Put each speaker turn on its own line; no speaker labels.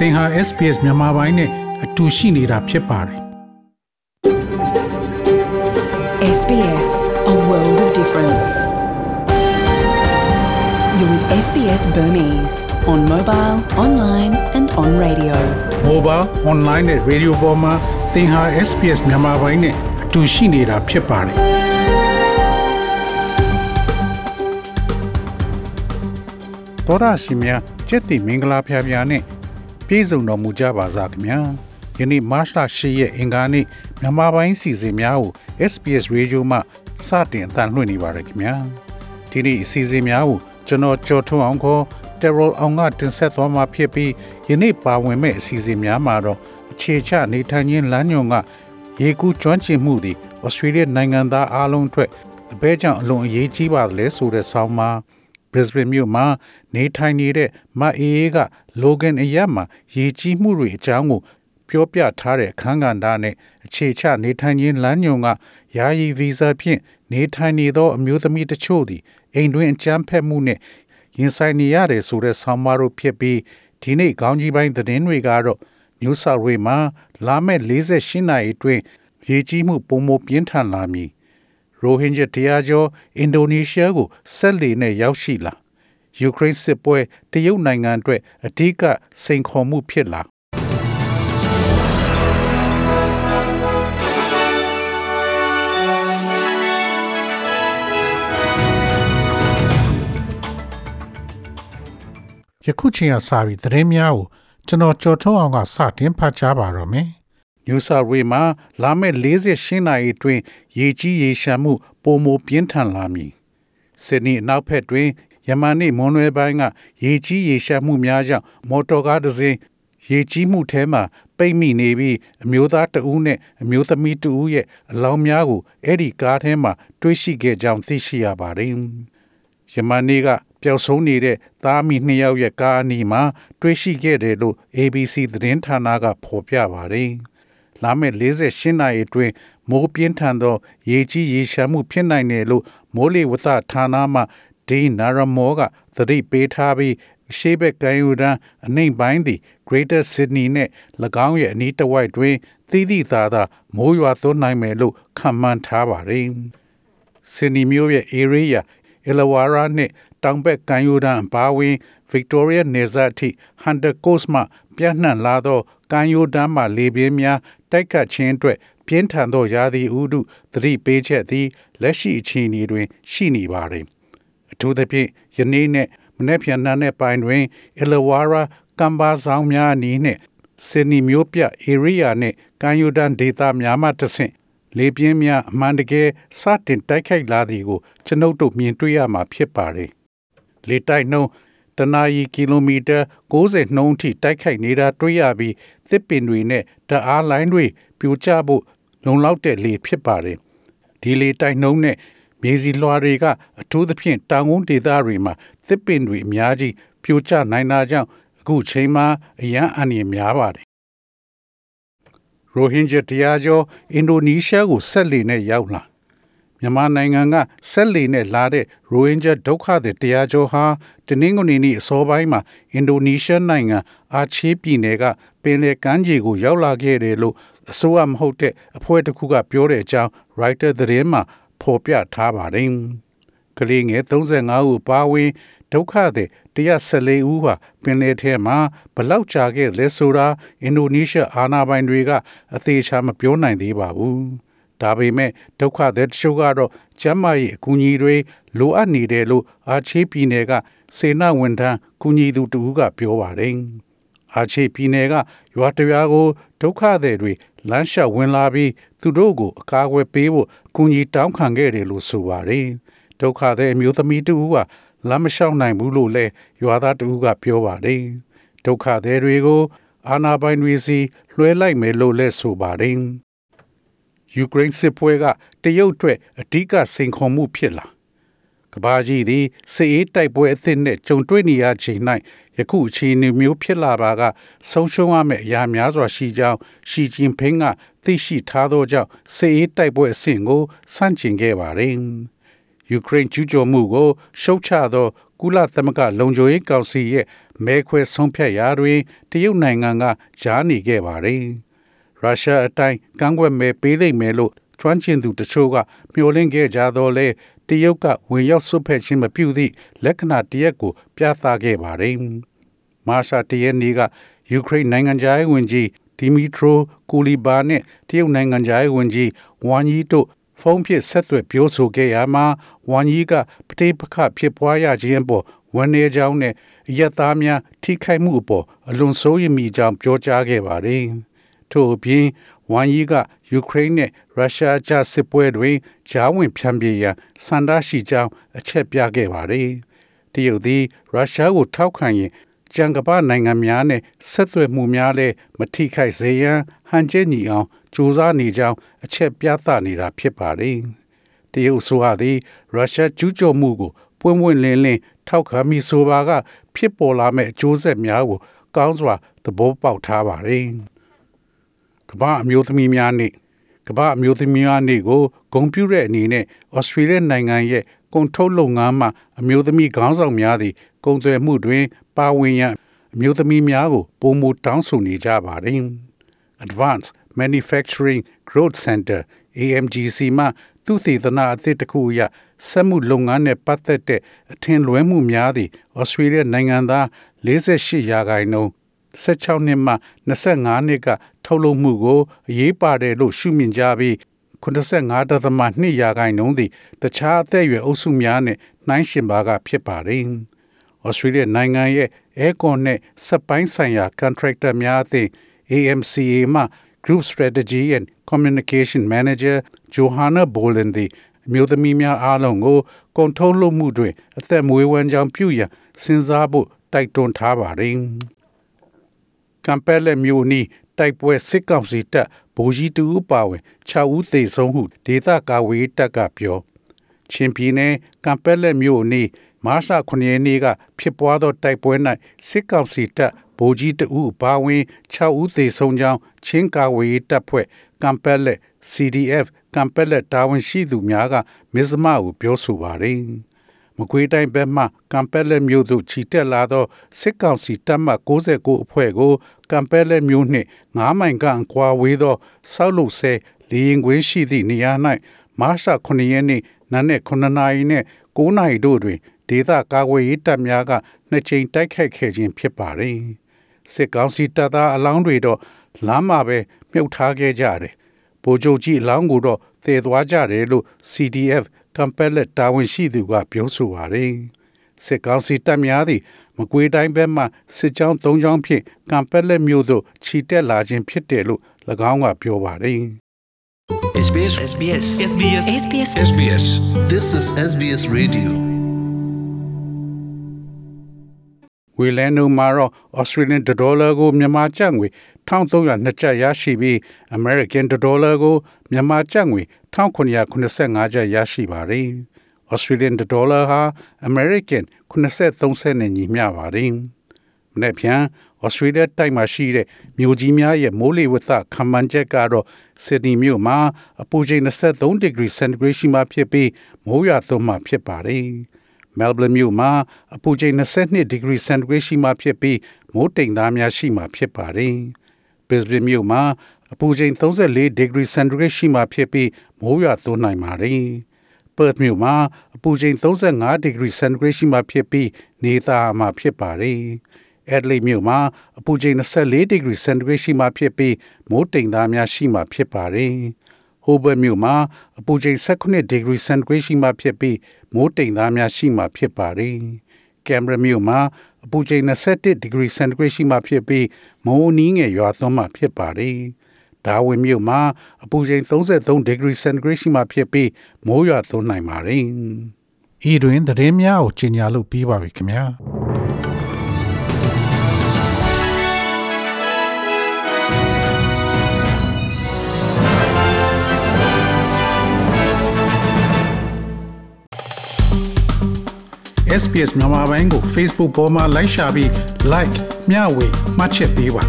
သင်ဟာ SPS မြန်မာပိုင်းနဲ့အတူရှိနေတာဖြစ်ပါတယ်
SBS, a world of difference. You're with SBS Burmese on mobile, online, and on radio.
mobile online နဲ့ radio ပေါ်မှာသင်ဟာ SPS မြန်မာပိုင်းနဲ့အတူရှိနေတာဖြစ်ပါတယ်သောရရှိမြကျက်တီမင်္ဂလာဖျားဖျားနဲ့ ပြည့်စုံတော်မူကြပါစားခင်ဗျာယနေ့မတ်လ10ရက်အင်္ဂါနေ့မြန်မာပိုင်းစီစဉ်များကို SPS Radio မှစတင်အသံလွှင့်နေပါရခင်ဗျာဒီနေ့အစီအစဉ်များကိုကျွန်တော်ကြော်ထုံအောင်ခေါ် Terrell အောင်ကတင်ဆက်သွားမှာဖြစ်ပြီးယနေ့ပါဝင်မဲ့အစီအစဉ်များမှာတော့အခြေချနေထိုင်ခြင်းလမ်းညွန်ကရေကူးကျွမ်းကျင်မှုသည်ဩစတြေးလျနိုင်ငံသားအားလုံးအတွက်အဘဲကြောင့်အလွန်အရေးကြီးပါလေဆိုတဲ့ဆောင်းပါး Brisbane မြို့မှာနေထိုင်နေတဲ့မအေးအေးက Logan အရက်မှာရေကြီးမှုတွေအကြောင်းကိုပြောပြထားတဲ့အခန်းကဏ္ဍနဲ့အခြေချနေထိုင်ခြင်းလမ်းညွန်ကယာယီဗီဇာဖြင့်နေထိုင်နေသောအမျိုးသမီးတချို့သည်အိမ်တွင်အကြမ်းဖက်မှုနဲ့ရင်ဆိုင်နေရတယ်ဆိုတဲ့ဆောင်းပါးတို့ဖြစ်ပြီးဒီနေ့ခေါင်းကြီးပိုင်းသတင်းတွေကတော့ New South Wales မှာလာမယ့်48နာရီအတွင်းရေကြီးမှုပုံမပြင်းထန်လာမည် ရိုဟင်ဂျာတရားကျော်အင်ဒိုနီးရှားကိုဆက်လီနဲ့ရောက်ရှိလာယူကရိန်းစစ်ပွဲတရုတ်နိုင်ငံအတွက်အဓိကစိန်ခေါ်မှုဖြစ်လာယခုချိန်ကစပြီးသတင်းများကိုကျွန်တော်ကြော်ထုံးအောင်ကစတင်ဖတ်ကြားပါတော့မယ်။ New South Wales မှာလာမယ့်48နာရီအတွင်းရေကြီးရေရှမ်းမှုပုံမပြင်းထန်လာမည်။ဆစ်ဒနီအနောက်ဘက်တွင်ယမန်နေ့မွန်းလွဲပိုင်းကရေကြီးရေရှမ်းမှုများကြောင့်မော်တော်ကားတစ်စင်းရေကြီးမှုထဲမှာပိတ်မိနေပြီးအမျိုးသားတဦးနဲ့အမျိုးသမီးတဦးရဲ့အလောင်းများကိုအဲ့ဒီကားထဲမှာတွေ့ရှိခဲ့ကြောင်းသိရှိရပါတယ်။ယမန်နေ့ကပျောက်ဆုံးနေတဲ့သားမိနှစ်ယောက်ရဲ့ကားအနီးမှာတွေ့ရှိခဲ့တယ်လို့ ABC သတင်းဌာနကဖော်ပြပါတယ်။ လာမယ့်48နာရီအတွင်းမိုးပြင်းထန်သောရေကြီးရေရှမ်းမှုဖြစ်နိုင်တယ်လို့မိုးလေဝသဌာနမှဒီနာရမောကသတိပေးထားပြီးအရှိဘက်ကံယူရန်အနှိမ်ပိုင်းသည် Greater Sydney နဲ့၎င်းရဲ့အနီးတစ်ဝိုက်တွင်သီးသီးသာသာမိုးရွာသွန်းနိုင်မယ်လို့ခန့်မှန်းထားပါတယ်။ဆင်နီမျိုးရဲ့ area အလဝါရာနှင့်တောင်ဘက်ကမ်းရိုးတန်းအပါအဝင် Victoria နယ်စပ်အထိ Hunter Coast မှပြန့်နှံ့လာသောကမ်းရိုးတန်းမှလေပြင်းများ တိုက်ခတ်ခြင်းအတွက်ပြင်းထန်သောရာသီဥတုသတိပေးချက်သည်လက်ရှိအခြေအနေတွင် ရှိနေပါသည်အထူးသဖြင့်ယနေ့နဲ့မနေ့ပြန်နှံတဲ့ပိုင်းတွင်အလဝါရာကမ်ဘာဆောင်များအနီးနှင့်ဆင်နီမျိုးပြ area နှင့်ကမ်းရိုးတန်းဒေသများမှတဆင့်လေပြင်းများအမှန်တကယ်စတင်တိုက်ခိုက်လာသည်ကိုကျွန်ုပ်တို့မြင်တွေ့ရမှာဖြစ်ပါတယ်။လေတိုက်နှုန်းတနာရီကီလိုမီတာ60နှုန်းထိတိုက်ခိုက်နေတာတွေ့ရပြီးသစ်ပင်တွေနဲ့ ဓာတ်အားလိုင်းတွေပြိုကျဖို့လုံလောက်တဲ့လေဖြစ်ပါတယ်။ဒီလေတိုက်နှုန်းနဲ့မြေစီလွှာတွေကအထူးသဖြင့်တောင်ကုန်းဒေသတွေမှာသစ်ပင်တွေအများကြီးပြိုကျနိုင်တာကြောင့်အခုချိန်မှာအရန်အန္တရာယ်များပါတယ်ရိုဟင်ဂျာတရားကျော်အင်ဒိုနီးရှားကိုဆက်လေနဲ့ရောက်လာ မြန်မာနိုင်ငံကဆက်လေနဲ့လာတဲ့ရိုဟင်ဂျာဒုက္ခသည်တရားကျော်ဟာတနင်္ဂနွေနေ့အစောပိုင်းမှာအင်ဒိုနီးရှားနိုင်ငံအာချေးပြည်နယ်ကပင်လယ်ကမ်းခြေကိုရောက်လာခဲ့တယ်လို့အစိုးရမဟုတ်တဲ့အဖွဲ့တစ်ခုကပြောတဲ့အကြောင်း Writer သတင်းမှာဖော်ပြထားပါတယ်။ကလေးငယ်35ဦးပါဝင်ဒုက္ခသည်114ဦးဟာပင်လယ်ထဲမှာဘလောက်ကြာခဲ့လဲဆိုတာအင်ဒိုနီးရှားအာဏာပိုင်တွေကအသေးချာမပြောနိုင်သေးပါဘူး။ ဒါပေမဲ့ဒုက္ခသည်တချို့ကတော့ကျမ်းမာရေးအကူအညီတွေလိုအပ်နေတယ်လို့အာချေးပြည်နယ်ကစေနာဝန်ထမ်းကူညီသူတဦးကပြောပါတယ်။အာချေးပြည်နယ်ကရွာတရွာကိုဒုက္ခသည်တွေလမ်းလျှောက်ဝင်လာပြီးသူတို့ကိုအကာအကွယ်ပေးဖို့ကူညီတောင်းခံခဲ့တယ်လို့ဆိုပါတယ်။ဒုက္ခသည်အမျိုးသမီးတဦးကလမ်းမလျှောက်နိုင်ဘူးလို့လည်းရွာသားတဦးကပြောပါတယ်။ဒုက္ခသည်တွေကို အာဏာပိုင်တွေစီလွှဲလိုက်မယ်လို့လည်းဆိုပါတယ်။ ယူကရိန်းစစ်ပွဲကတရုတ်အတွက်အဓိကစိန်ခေါ်မှုဖြစ်လာကဘာကြီးသည်စစ်အေးတိုက်ပွဲအသစ်နဲ့ကြုံတွေ့နေရချိန်၌ယခုအခြေအနေမျိုးဖြစ်လာပါကဆုံးရှုံးရမယ့်အရာများစွာရှိကြောင်းရှီဂျင်ဖင်းကသိရှိထားသောကြောင့်စစ်အေးတိုက်ပွဲအဆင့်ကိုစန့်ကျင်ခဲ့ပါတယ်။ယူကရိန်းကျူးကျော်မှုကိုရှုတ်ချသောကုလသမဂ္ဂလုံခြုံရေးကောင်စီရဲ့မဲခွဲဆုံးဖြတ်ရာတွင်တရုတ်နိုင်ငံကကြားနေခဲ့ပါတယ်။ ရုရှားအတိုင်းကန့်ကွက်မဲပေးလိမ့်မယ်လို့ကျွမ်းကျင်သူတချို့ကမျှော်လင့်ခဲ့ကြတော့လေတရုတ်ကဝင်ရောက်ဆွတ်ဖက်ခြင်းမပြုသည့်လက္ခဏာတရက်ကိုပြသခဲ့ပါတယ်။မာရှာတရက်နေ့ကယူကရိန်းနိုင်ငံသားဝင်ကြီးဒီမီထရိုကူလီဘာနဲ့တရုတ်နိုင်ငံသားဝင်ကြီးဝမ်ယီတို့ဖုန်းဖြင့်ဆက်သွယ်ပြောဆိုခဲ့ရမှာဝမ်ယီကပဋိပက္ခဖြစ်ပွားရခြင်းပေါ်ဝန်내ကြောင်းနဲ့အယက်သားများထိခိုက်မှုအပေါ်အလွန်စိုးရိမ်မိကြောင်းပြောကြားခဲ့ပါတယ်။ ထို့အပြင်ဝမ်ယီကယူကရိန်းနဲ့ရုရှားကြားစစ်ပွဲတွင်ဂျားဝင်ဖြန့်ပြေရန်စန္ဒရှိကြောင်းအချက်ပြခဲ့ပါတယ်။တရုတ်သည်ရုရှားကိုထောက်ခံရင်ကြံကပနိုင်ငံများနဲ့ဆက်သွယ်မှုများလည်းမထိခိုက်စေရန်ဟန်ကျဲညီအောင်ကြိုးစားနေကြောင်းအချက်ပြသနေတာဖြစ်ပါတယ်။တရုတ်ဆိုရသည်ရုရှားကျူးကျော်မှုကိုပွင့်ပွင့်လင်းလင်းထောက်ခံမိဆိုပါက ဖြစ်ပေါ်လာမဲ့အကျိုးဆက်များကိုကောင်းစွာသဘောပေါက်ထားပါတယ်။ ကမ္ဘာအမျိုးသမီးများနေ့ကမ္ဘာအမျိုးသမီးများနေ့ကိုဂုဏ်ပြုတဲ့အနေနဲ့ဩစတြေးလျနိုင်ငံရဲ့ကုန်ထုတ်လုပ်ငန်းမှအမျိုးသမီးခေါင်းဆောင်များသည်ကုန်သွယ်မှုတွင် ပါဝင်ရန်အမျိုးသမီးများကိုပုံမတောင်းဆိုနေကြပါတယ်။ Advanced Manufacturing Growth Center AMGC မှသူသေသနာအသစ်တစ်ခုအရစက်မှုလုပ်ငန်းနဲ့ပတ်သက်တဲ့အထင်လွဲမှုများသည့်ဩစတြေးလျနိုင်ငံသား48ရာခိုင်နှုန်း 16နှစ်မှ25နှစ်ကထုတ်လုပ်မှုကိုအရေးပါတယ်လို့ရှုမြင်ကြပြီး85.2ရာခိုင်နှုန်းသည်တခြားအသက်အရွယ်အုပ်စုများနဲ့နှိုင်းယှဉ်ပါကဖြစ်ပါတယ်။ဩစတြေးလျနိုင်ငံရဲ့အဲကွန်နဲ့စက်ပိုင်းဆိုင်ရာ contractor များအသင်း AMCA မှ Group Strategy and Communication Manager Johanna Bolen သည်အမျိုးသမီးများအားလုံးကိုကုန်ထုတ်လုပ်မှုတွင်အသက်မွေးဝမ်းကြောင်းပြုရန်စဉ်းစားဖို့တိုက်တွန်းထားပါတယ်။ ကမ်ပယ်လက်မျိုးနီတိုက်ပွဲစစ်ကောင်စီတပ်ဗိုလ်ကြီးတူပါဝင်6ဦးသေဆုံးဟုဒေသကာဝေးတပ်ကပြောချင်းပြည်နယ်ကမ်ပယ်လက်မျိုးနီမတ်လ9ရက်နေ့ကဖြစ်ပွားသောတိုက်ပွဲ၌စစ်ကောင်စီတပ်ဗိုလ်ကြီးတဦးပါဝင်6ဦးသေဆုံးကြောင်းချင်းကာဝေးတပ်ဖွဲ့ကမ်ပယ်လက် CDF ကမ်ပက်လက်တာဝန်ရှိသူများကမစ္စမကိုပြောဆိုပါတယ်။ မကွေးတိုင်းဘက်မှကမ်ပက်လက်မြို့သို့ခြိတက်လာသောစစ်ကောင်စီတပ်မှ69အဖွဲ့ကိုကမ်ပက်လက်မြို့နှင့်9မိုင်ခန့်ကွာဝေးသောဆောက်လုပ်ဆဲလေရင်ကွင်းရှိသည့်နေရာ၌မတ်လ9ရက်နေ့နနက်9နာရီနှင့်9နာရီတို့တွင်ဒေသကာကွယ်ရေးတပ်များကနှစ်ကြိမ်တိုက်ခိုက်ခဲ့ခြင်းဖြစ်ပါတယ်။စစ်ကောင်စီတပ်သားအလောင်းတွေတော့လမ်းမှာပဲမြုပ်ထားခဲ့ကြတယ်ဗိုလ်ချုပ်ကြီးအလောင်းကိုတော့သေသွားကြတယ်လို့ CDF ကမ်ပက်လက်တာဝန်ရှိသူကပြောဆိုပါတယ်။စစ်ကောင်စီတပ်များသည့်မကွေးတိုင်းဘက်မှစစ်ကြောင်း၃ကြောင်းဖြင့်ကမ်ပက်လက်မြို့သို့ခြိတက်လာခြင်းဖြစ်တယ်လို့၎င်းကပြောပါတယ်။
SBS SBS
SBS
SBS
SBS
This is SBS Radio.
ဝေလန်နိုမှာတော့ Australian dollar ကိုမြန်မာကျပ်ငွေ1300ကျပ်ရရှိပြီး American dollar ကိုမြန်မာကျပ်ငွေ 1985ကျပ်ရရှိပါတယ်။ Australian dollar ဟာ American 83စက်နဲ့ညီမျှပါတယ်။မနေ့ဖြန် Australia တိုက်မှာရှိတဲ့မြို့ကြီးများရဲ့မိုးလေဝသခန့်မှန်းချက်ကတော့ Sydney မြို့မှာအပူချိန်23 degree centigrade ရှိမှဖြစ်ပြီးမိုးရွာသွန်းမှဖြစ်ပါတယ်။ Melbourne မြို့မှာအပူချိန်22 degree centigrade ရှိမှဖြစ်ပြီးမိုးတိမ်သားများရှိမှဖြစ်ပါတယ်။ Brisbane မြို့မှာ အပူချိန်34 degree centigrade ရှိမှဖြစ်ပြီးမိုးရွာသွန်းနိုင်ပါတယ်။ Perth မြို့မှာအပူချိန်35 degree centigrade ရှိမှဖြစ်ပြီးနေသားမှဖြစ်ပါတယ်။ Adelaide မြို့မှာအပူချိန်24 degree centigrade ရှိမှဖြစ်ပြီးမိုးတိမ်သားများရှိမှဖြစ်ပါတယ်။ Hobart မြို့မှာအပူချိန်18 degree centigrade ရှိမှဖြစ်ပြီးမိုးတိမ်သားများရှိမှဖြစ်ပါတယ်။ Canberra မြို့မှာအပူချိန်21 degree centigrade ရှိမှဖြစ်ပြီးမိုးအနည်းငယ်ရွာသွန်းမှဖြစ်ပါတယ်။ ဒါဝင်မြို့မှာအပူချိန်33 degree centigrade ရှိမှဖြစ်ပြီးမိုးရွာသွန်းနိုင်ပါတယ်။ဤတွင်သတင်းများကိုကြီးညာလို့ပြီးပါပြီခင်ဗျာ။ SPS မြန်မာပိုင်းကို Facebook ပေါ်မှာ like ရှာပြီး like မျှဝေမှတ်ချက်ပေးပါ